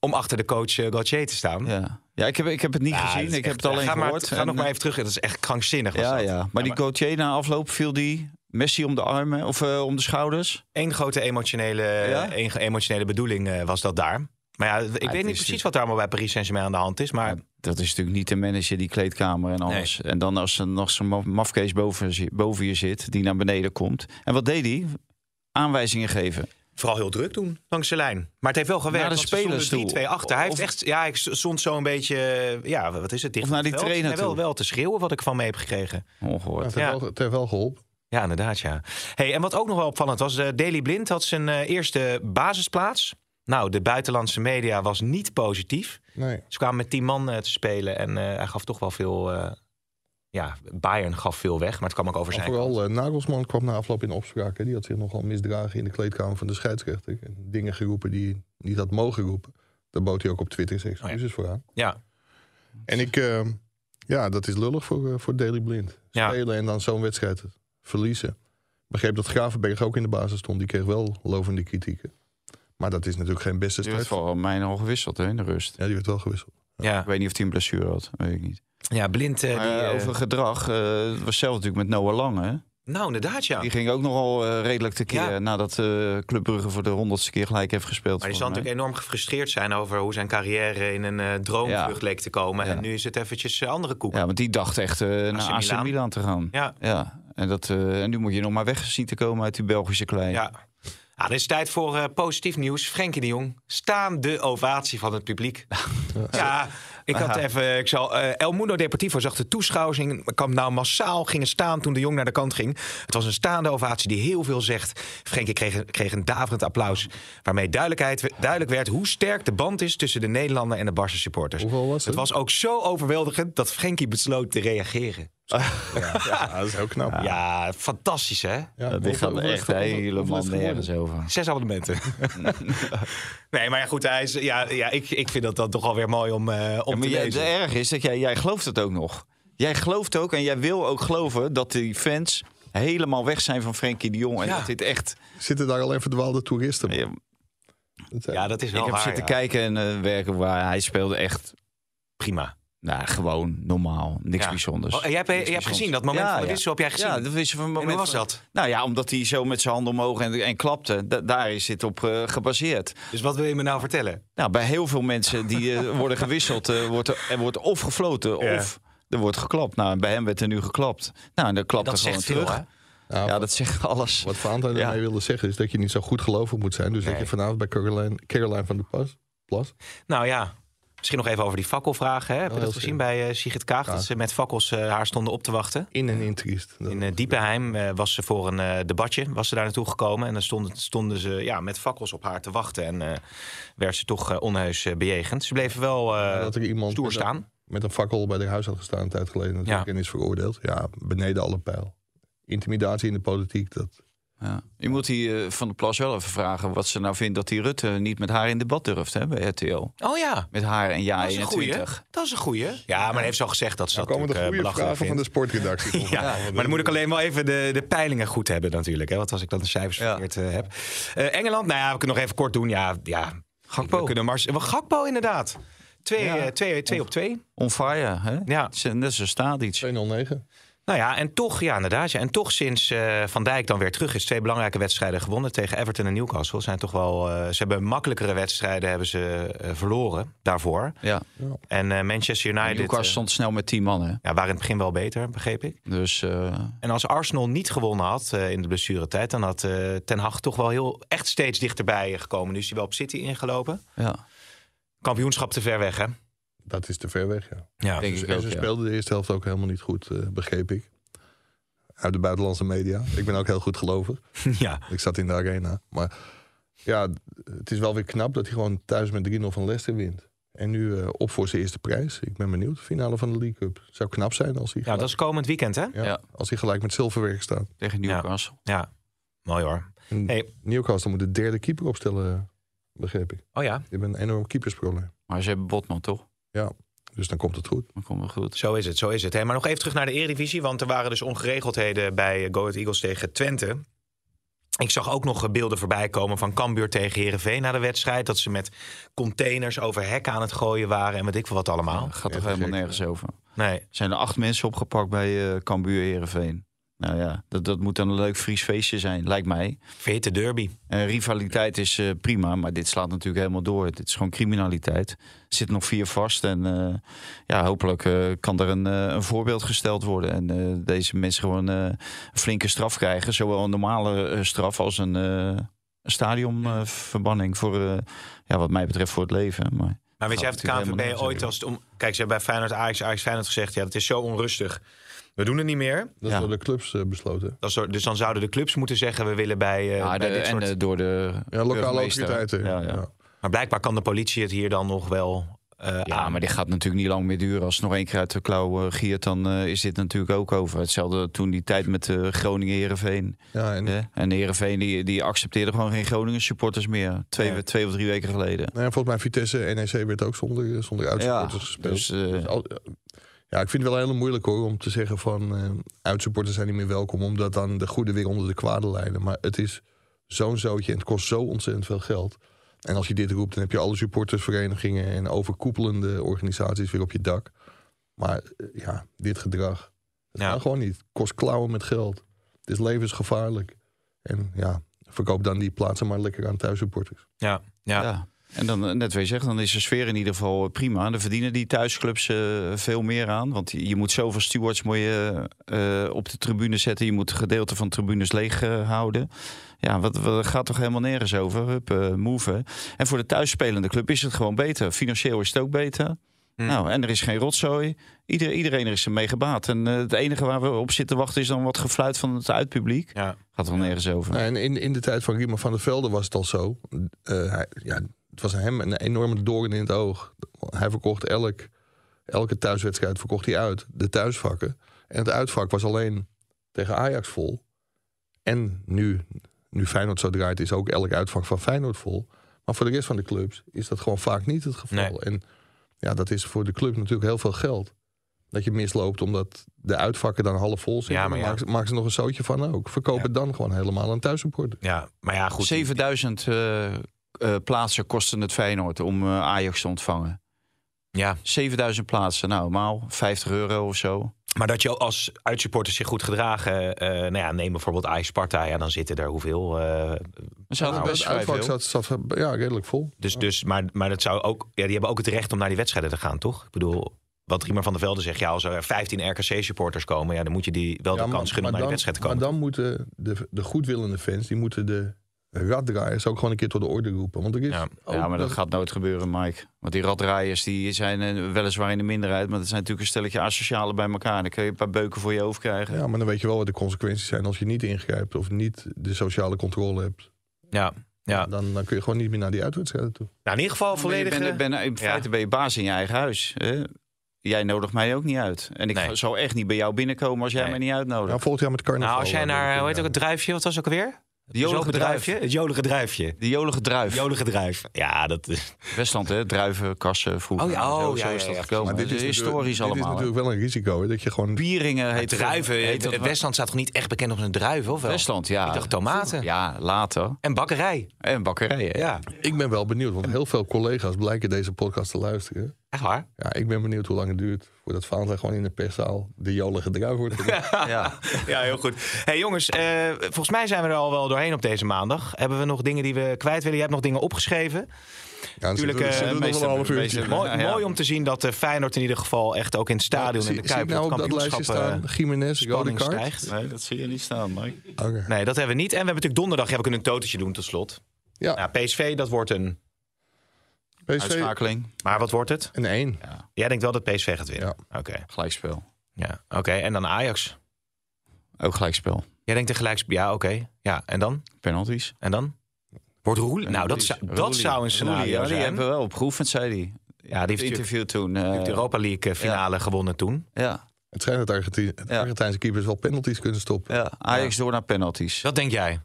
om achter de coach uh, Gauthier te staan. Ja, ja ik, heb, ik heb het niet Ja, gezien. Ik heb het alleen ga gehoord. Maar, ga En, nog maar eh, even terug. Dat is echt krankzinnig. Was Ja, dat. ja. Maar die Gauthier na afloop viel die Messi om de armen of eh, om de schouders. Eén grote emotionele, Ja? één emotionele bedoeling was dat daar. Maar ja, ik weet niet precies natuurlijk- wat daar allemaal bij Paris Saint-Germain aan de hand is. Maar Dat is natuurlijk niet de manager, die kleedkamer en alles. En dan als er nog zo'n maf- mafkees boven, boven je zit, die naar beneden komt. En wat deed hij? Aanwijzingen geven. vooral heel druk doen langs de lijn. Maar het heeft wel gewerkt. Naar de spelers toe. 3-2 achter. Hij Of- heeft echt, ja, ik stond zo een beetje, ja, wat is het? Dicht Of naar die veld. trainer Nee, wel, toe. wel te schreeuwen wat ik van mee heb gekregen. Ongehoord. Het Ja. heeft, wel, het heeft wel geholpen. Ja, inderdaad, ja. Hey, en wat ook nog wel opvallend was, eh Daily Blind had zijn eh, eerste basisplaats. Nou, de buitenlandse media was niet positief. Nee. Ze kwamen met tien man eh, te spelen en eh, hij gaf toch wel veel... eh, ja, Bayern gaf veel weg, maar het kwam ook over zijn vooral Nagelsman kwam na afloop in opspraak. hè. Die had zich nogal misdragen in de kleedkamer van de scheidsrechter. En dingen geroepen die hij niet had mogen roepen. Daar bood hij ook op Twitter zijn excuses voor aan. Ja, En ik, eh, ja, dat is lullig voor, voor Daily Blind. Ja. Spelen en dan zo'n wedstrijd verliezen. Ik begreep dat Gravenberg ook in de basis stond. Die kreeg wel lovende kritieken. Maar dat is natuurlijk geen beste Die werd voor mij al gewisseld hè, in de rust. Ja, die werd wel gewisseld. ja. Ik weet niet of hij een blessure had, weet ik niet. ja Blind... eh, Maar, die, eh, eh, over gedrag, eh, was zelf natuurlijk met Noah Lang. Hè? Nou, inderdaad, ja. Die ging ook nogal redelijk tekeer Ja. nadat eh Club Brugge voor de honderdste keer gelijk heeft gespeeld. Maar die zal natuurlijk enorm gefrustreerd zijn over hoe zijn carrière in een eh, droomvlucht Ja. leek te komen. Ja. En nu is het eventjes andere koek. Ja, want die dacht echt eh, naar AC Milan. Milan. te gaan. Ja. Ja, en, dat, eh, en nu moet je nog maar weg zien te komen uit die Belgische klei. Ja. Ja, het is tijd voor eh, positief nieuws. Frenkie de Jong, staande ovatie van het publiek. Ja, ik had even, ik zal, eh, El Mundo Deportivo zag de toeschouwers in kwam nou massaal gingen staan toen de Jong naar de kant ging. Het was een staande ovatie die heel veel zegt. Frenkie kreeg, een- kreeg een daverend applaus, waarmee duidelijkheid, duidelijk werd hoe sterk de band is tussen de Nederlander en de Barca supporters. Hoeveel was het? Het was ook zo overweldigend dat Frenkie besloot te reageren. Ja, dat is heel knap. Ja, fantastisch hè? Ja, hoeveel- gaat er is echt helemaal nergens over. Zes abonnementen. nee, maar ja, goed, hij is, ja, ja, ik, ik vind dat dan toch alweer mooi om, eh, om te lezen. het erg is dat jij, jij gelooft het ook nog. Jij gelooft ook en jij wil ook geloven dat die fans helemaal weg zijn van Frenkie de Jong. En Ja. dat dit echt... Zitten daar alleen verdwaalde toeristen? Ja, Dat Ja, dat is wel ik heb waar, zitten ja. kijken en eh, werken waar hij speelde echt... Prima. Nou, gewoon normaal. Niks Ja. bijzonders. Oh, en jij hebt, Niks je hebt bijzonders. gezien, dat moment Ja, van de ja. wissel heb jij gezien. Ja, dat wissel van en moment. hoe was van- dat? Nou ja, omdat hij zo met zijn handen omhoog en, en klapte. Da- daar is dit op eh, gebaseerd. Dus wat wil je me nou vertellen? Nou, bij heel veel mensen die eh, worden gewisseld, eh, wordt er, er wordt of gefloten Ja. of er wordt geklapt. Nou, en bij hem werd er nu geklapt. Nou, en dan klapt Dat er gewoon zegt veel, terug. hè? Ja, Ja, dat zegt alles. Wat Ja. daarmee wilde zeggen is dat je niet zo goed gelovig moet zijn. Dus dat Nee. je vanavond bij Caroline, Caroline van der Plas, Plas Nou ja, misschien nog even over die fakkelvragen. Hè? Heb je heel dat gezien bij eh, Sigrid Kaag? Dat Ja. ze met fakkels eh, haar stonden op te wachten. in en in triest. Dat- In eh, Diepenheim was ze voor een debatje was ze daar naartoe gekomen. En dan stonden, stonden ze ja, met fakkels op haar te wachten. En werd ze toch onheus bejegend. Ze bleven wel eh, dat er iemand stoer met een- staan. met een fakkel bij de huis had gestaan een tijd geleden natuurlijk Ja. en is veroordeeld. Ja, beneden alle pijl. Intimidatie in de politiek, dat... Ja. Je moet die eh, van de Plas wel even vragen wat ze nou vindt dat die Rutte niet met haar in debat durft hè, bij RTL. Oh ja, Met haar en ja dat is een goeie. 21. Dat is een goeie. Ja, maar hij heeft zo gezegd dat ze Dan dat komen de natuurlijk, goede eh, belachelijk vragen van de vindt. sportredactie. Ja, maar dan moet ik alleen wel even de, de peilingen goed hebben natuurlijk. Hè? Want als ik dan de cijfers Ja. verkeerd eh, heb. Eh, Engeland, nou ja, we kunnen nog even kort doen. Ja, ja Gakpo. We kunnen mars wel, Gakpo inderdaad. Twee, Ja. eh, twee, twee op twee. On fire, hè? Ja. Het is Net zo staat iets. 209. Nou ja, en toch, ja, inderdaad. Ja. En toch sinds eh, Van Dijk dan weer terug is, twee belangrijke wedstrijden gewonnen tegen Everton en Newcastle. Zijn toch wel, eh, ze hebben makkelijkere wedstrijden hebben ze, eh, verloren daarvoor. Ja. En Manchester United Newcastle stond snel met 10 man, hè? ja, waren in het begin wel beter, begreep ik. Dus En als Arsenal niet gewonnen had in de blessuretijd, dan had Ten Hag toch wel heel echt steeds dichterbij gekomen. Nu is hij wel op City ingelopen. ja, Kampioenschap te ver weg, hè? Dat is te ver weg, ja. Ja, denk Dus, ik en ook, ze ja. speelden de eerste helft ook helemaal niet goed, eh, begreep ik. Uit de buitenlandse media. Ik ben ook heel goed gelovig. ja. Ik zat in de arena. Maar ja, het is wel weer knap dat hij gewoon thuis met 3-0 van Leicester wint. En nu eh, op voor zijn eerste prijs. Ik ben benieuwd. Finale van de League Cup. Zou knap zijn als hij, ja, dat is komend weekend, hè? ja, Ja. als hij gelijk met zilverwerk staat. tegen Newcastle. Ja, mooi hoor. En Hey. Newcastle moet de derde keeper opstellen, begreep ik. Oh ja, Die hebben een enorm keepersprobleem. Maar ze hebben Botman, toch? Ja, dus dan komt het goed. Dat komt wel goed. zo is het, zo is het. Hey, maar nog even terug naar de Eredivisie, want er waren dus ongeregeldheden bij Go Ahead Eagles tegen Twente. Ik zag ook nog beelden voorbij komen van Cambuur tegen Herenveen na de wedstrijd. Dat ze met containers over hekken aan het gooien waren en weet ik veel wat allemaal. Gaat Ja, toch helemaal nergens over. Nee. Er zijn er acht mensen opgepakt bij eh Cambuur Herenveen. Nou ja, dat, dat moet dan een leuk Fries feestje zijn, lijkt mij. Vete derby. Rivaliteit is eh, prima, maar dit slaat natuurlijk helemaal door. Dit is gewoon criminaliteit. Er zitten nog vier vast en eh, ja, hopelijk eh, kan er een, een voorbeeld gesteld worden. En deze mensen gewoon een flinke straf krijgen. Zowel een normale straf als een, stadionverbanning voor, ja, wat mij betreft, voor het leven. Maar Maar weet jij of de KNVB ooit als het om... Kijk, ze hebben bij Feyenoord Ajax, Ajax Feyenoord gezegd... ja, dat is zo onrustig. We doen het niet meer. Dat is Ja. door de clubs eh, besloten. Dat is zo- dus dan zouden de clubs moeten zeggen... we willen bij, eh, ja, bij de- dit en soort... eh, door de Ja, lokale burgemeester. autoriteiten. Ja, Ja, ja. Maar blijkbaar kan de politie het hier dan nog wel eh Ja, aan. maar dit gaat natuurlijk niet lang meer duren. Als het nog één keer uit de klauw eh, giert, dan eh, is dit natuurlijk ook over. Hetzelfde toen die tijd met uh, Groningen-Herenveen. Ja, en, En, en Herenveen die, die accepteerde gewoon geen Groningen supporters meer. Twee, Nee. twee of drie weken geleden. nou ja, volgens mij Vitesse NEC werd ook zonder, zonder uitsupporters gespeeld. dus, eh, Dus al- ja, ik vind het wel heel moeilijk hoor om te zeggen van eh uitsupporters zijn niet meer welkom, omdat dan de goede weer onder de kwade leiden. Maar het is zo'n zootje en het kost zo ontzettend veel geld. En als je dit roept, dan heb je alle supportersverenigingen en overkoepelende organisaties weer op je dak. Maar eh, ja, dit gedrag, het Ja. kan gewoon niet. Het kost klauwen met geld. Het is levensgevaarlijk. En ja, verkoop dan die plaatsen maar lekker aan thuissupporters. Ja, ja. ja. En dan, eh, net wat je zegt, dan is de sfeer in ieder geval eh, prima. En dan verdienen die thuisclubs eh, veel meer aan. Want je moet zoveel stewards moet je, eh, op de tribune zetten. Je moet een gedeelte van de tribunes leeg houden. Ja, wat, wat gaat toch helemaal nergens over? Hup, eh, move. En voor de thuisspelende club is het gewoon beter. Financieel is het ook beter. Hm. Nou, en er is geen rotzooi. Ieder, iedereen er is ermee gebaat. En eh, het enige waar we op zitten wachten is dan wat gefluit van het uitpubliek. ja. Gaat er wel nergens over. Nou, en in, in de tijd van Riemer van der Velde was het al zo. Eh, hij, ja, het was hem een enorme doorn in het oog. Hij verkocht elk, elke thuiswedstrijd verkocht hij uit. De thuisvakken. En het uitvak was alleen tegen Ajax vol. En nu, nu Feyenoord zo draait, is ook elk uitvak van Feyenoord vol. Maar voor de rest van de clubs is dat gewoon vaak niet het geval. Nee. En ja, dat is voor de club natuurlijk heel veel geld. Dat je misloopt omdat de uitvakken dan half vol zijn. Ja, maar ja. Maak, ze- maak ze nog een zootje van ook. Verkoop Ja. het dan gewoon helemaal aan thuissupporter. ja, maar ja, goed. 7000 eh, eh, plaatsen kosten het Feyenoord om eh, Ajax te ontvangen. Ja, 7000 plaatsen, nou, normaal 50 euro of zo. maar dat je als uitsupporters zich goed gedragen... eh nou ja, neem bijvoorbeeld Ajax Sparta... ja, dan zitten er hoeveel... eh, Dan zou het Nou, best uitvak zat, zat ja, redelijk vol. dus, dus, maar, maar dat zou ook... Ja, die hebben ook het recht om naar die wedstrijden te gaan, toch? Ik bedoel... Wat Riemer van der Velde zegt, ja, als er 15 RKC-supporters komen, ja, dan moet je die wel Ja, de kans gunnen om naar die wedstrijd te komen. Maar dan moeten de, de goedwillende fans, die moeten de raddraaiers ook gewoon een keer tot de orde roepen. Want er is Ja. ook Ja, maar dat gaat nooit gebeuren, Mike. Want die raddraaiers die zijn eh, weliswaar in de minderheid... maar dat zijn natuurlijk een stelletje asocialen bij elkaar. Dan kun je een paar beuken voor je hoofd krijgen. Ja, maar dan weet je wel wat de consequenties zijn als je niet ingrijpt of niet de sociale controle hebt. Ja, ja. Dan, dan kun je gewoon niet meer naar die uitwedstrijden toe. Nou, in ieder geval volledig... bent- ben, in feite ben je baas in je eigen huis. Hè? Jij nodigt mij ook niet uit. En ik Nee. zou echt niet bij jou binnenkomen als jij Nee. mij niet uitnodigt. Nou, volgend jaar met carnaval. Nou, als jij naar, hoe heet ook het druifje, wat was ook alweer? De jolige druif. druifje? Het jolige druifje. De jolige druif. Jolige druif. Ja, dat is... Westland, hè? Druiven, kassen, vroeger. Oh ja, zo, oh, zo ja, is ja, dat ja. gekomen. Maar dit is, historisch natuurlijk- dit allemaal. is natuurlijk wel een risico. Hè, dat je gewoon... Bieringen heet druiven. heet het? Westland staat toch niet echt bekend op zijn druiven, of wel? Westland, ja. Ik dacht tomaten. Ja, later. En bakkerij. En bakkerijen. Ja, Ik ben wel benieuwd, want heel veel collega's blijken deze podcast te luisteren. Echt waar. Ja, ik ben benieuwd hoe lang het duurt voordat Valentijn gewoon in de perszaal de jolige druif wordt. Ja. Ja, heel goed. hey, jongens, eh, volgens mij zijn we er al wel doorheen op deze maandag. Hebben we nog dingen die we kwijt willen? Je hebt nog dingen opgeschreven. Ja, dan Tuurlijk, zitten we- eh, een half uurtje. Mooi, Ja, ja. mooi om te zien dat uh, Feyenoord in ieder geval echt ook in het stadion en de Kuip nou op dat lijstje staan? Jiménez, rode kaart? Nee, dat zie je niet staan, Mike. Oké. Nee, dat hebben we niet. En we hebben natuurlijk donderdag ja, we kunnen een totetje doen tot slot. Ja, Nou, PSV, dat wordt een... PSV Uitschakeling, Maar wat wordt het? en één. Jij denkt wel dat PSV gaat winnen? Oké. gelijkspel. Ja, oké. En dan Ajax. Ook gelijkspel. Jij denkt een gelijks... Ja, oké. Ja, en dan? Penalties. En dan? Wordt Roel... Nou, dat zou, dat zou een scenario ja, die zijn. hebben we wel opgeoefend, zei hij. Ja, die heeft Het interview toen. eh, die heeft de Europa League eh, finale gewonnen toen. ja, Het schijnt dat Argentijn, Ja. Argentijnse keepers wel penalties kunnen stoppen. ja, Ajax door naar penalties. Wat denk jij?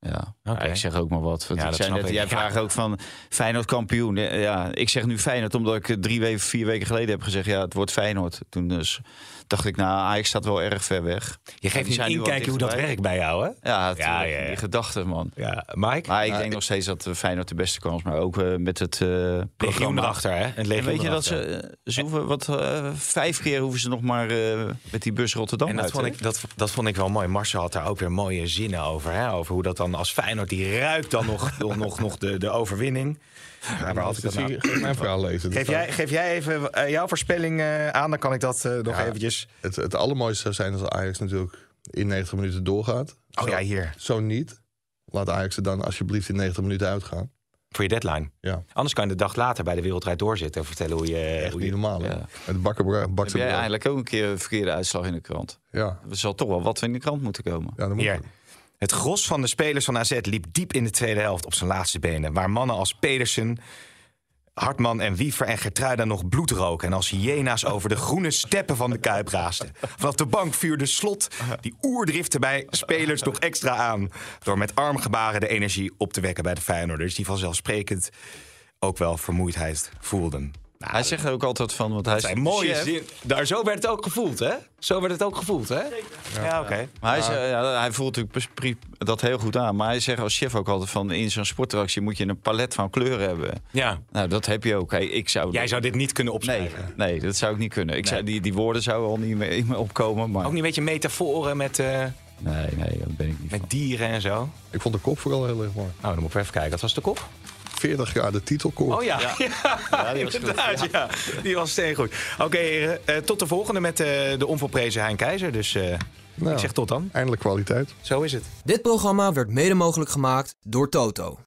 Ja, ik zeg ook maar wat. Ja, ik zei net, ik. jij vraagt ook van Feyenoord kampioen. Ja, ik zeg nu Feyenoord omdat ik drie weken, vier weken geleden heb gezegd... ja, het wordt Feyenoord. Toen dus dacht ik, nou, Ajax staat wel erg ver weg. Je geeft wat inkijkje hoe dat werkt bij jou, hè? Ja, Ja, die gedachten, man. Ja, Mike? Maar ik denk nog steeds dat eh, Feyenoord de beste kans, maar ook eh, met het Legioen programma. erachter, hè? Het En weet je dat ze, ze hoeven wat vijf keer hoeven ze nog maar met die bus Rotterdam En dat uit, vond, ik, dat, dat vond ik wel mooi. Marcel had daar ook weer mooie zinnen over. Hè? Over hoe dat dan als Feyenoord, die ruikt dan nog, nog, nog, nog de, de overwinning. Ja, waar had ik dat nou? Geef mijn verhaal lezen. Geef jij, geef jij even eh, jouw voorspelling eh, aan, dan kan ik dat eh, nog Ja. eventjes... Het, het allermooiste zou zijn als Ajax natuurlijk in 90 minuten doorgaat. Oh Zo- ja, hier. Zo niet. Laat Ajax er dan alsjeblieft in 90 minuten uitgaan. Voor je deadline. Ja, Anders kan je de dag later bij de Wereldrijd doorzitten en vertellen hoe je... echt hoe niet je normaal. Ja. Het bakken bak Heb jij eigenlijk ook een keer een verkeerde uitslag in de krant? Ja, Er zal toch wel wat in de krant moeten komen. ja dan moet Hier. Het gros van de spelers van AZ liep diep in de tweede helft op zijn laatste benen. Waar mannen als Pedersen, Hartman en Wiever en Gertruida nog bloed roken. En als hyena's over de groene steppen van de Kuip raasten. Vanaf de bank vuurde Slot die oerdriften bij spelers nog extra aan. Door met armgebaren de energie op te wekken bij de Feyenoorders. Die vanzelfsprekend ook wel vermoeidheid voelden. Nou, Hij zegt ook altijd van, want hij dat is zijn mooie chef. zin. Daar, zo werd het ook gevoeld, hè? Zo werd het ook gevoeld, hè? Ja, oké. Maar hij, zegt- ja, hij voelt natuurlijk dat heel goed aan. Maar hij zegt als chef ook altijd van... in zo'n sportreactie moet je een palet van kleuren hebben. Ja. Nou, dat heb je ook. Hey, ik zou Jij zou dit niet kunnen Nee, opschrijven. nee, dat zou ik niet kunnen. Ik Nee. zou, die, die woorden zouden al niet meer in me opkomen. Maar Ook niet een beetje metaforen met, eh, nee, nee, dat ben ik niet van. met dieren en zo? Ik vond de kop vooral heel erg mooi. Oh, dan moet ik even kijken. Wat was de kop? 40 jaar de titelkoop. Oh ja, ja. die was goed. inderdaad. Ja. Die was steengoed. Oké, heren. eh, tot de volgende met eh, de onvolprezen Hein Keizer. Dus eh, Nou, ik zeg tot dan. Eindelijk kwaliteit. Zo is het. Dit programma werd mede mogelijk gemaakt door Toto.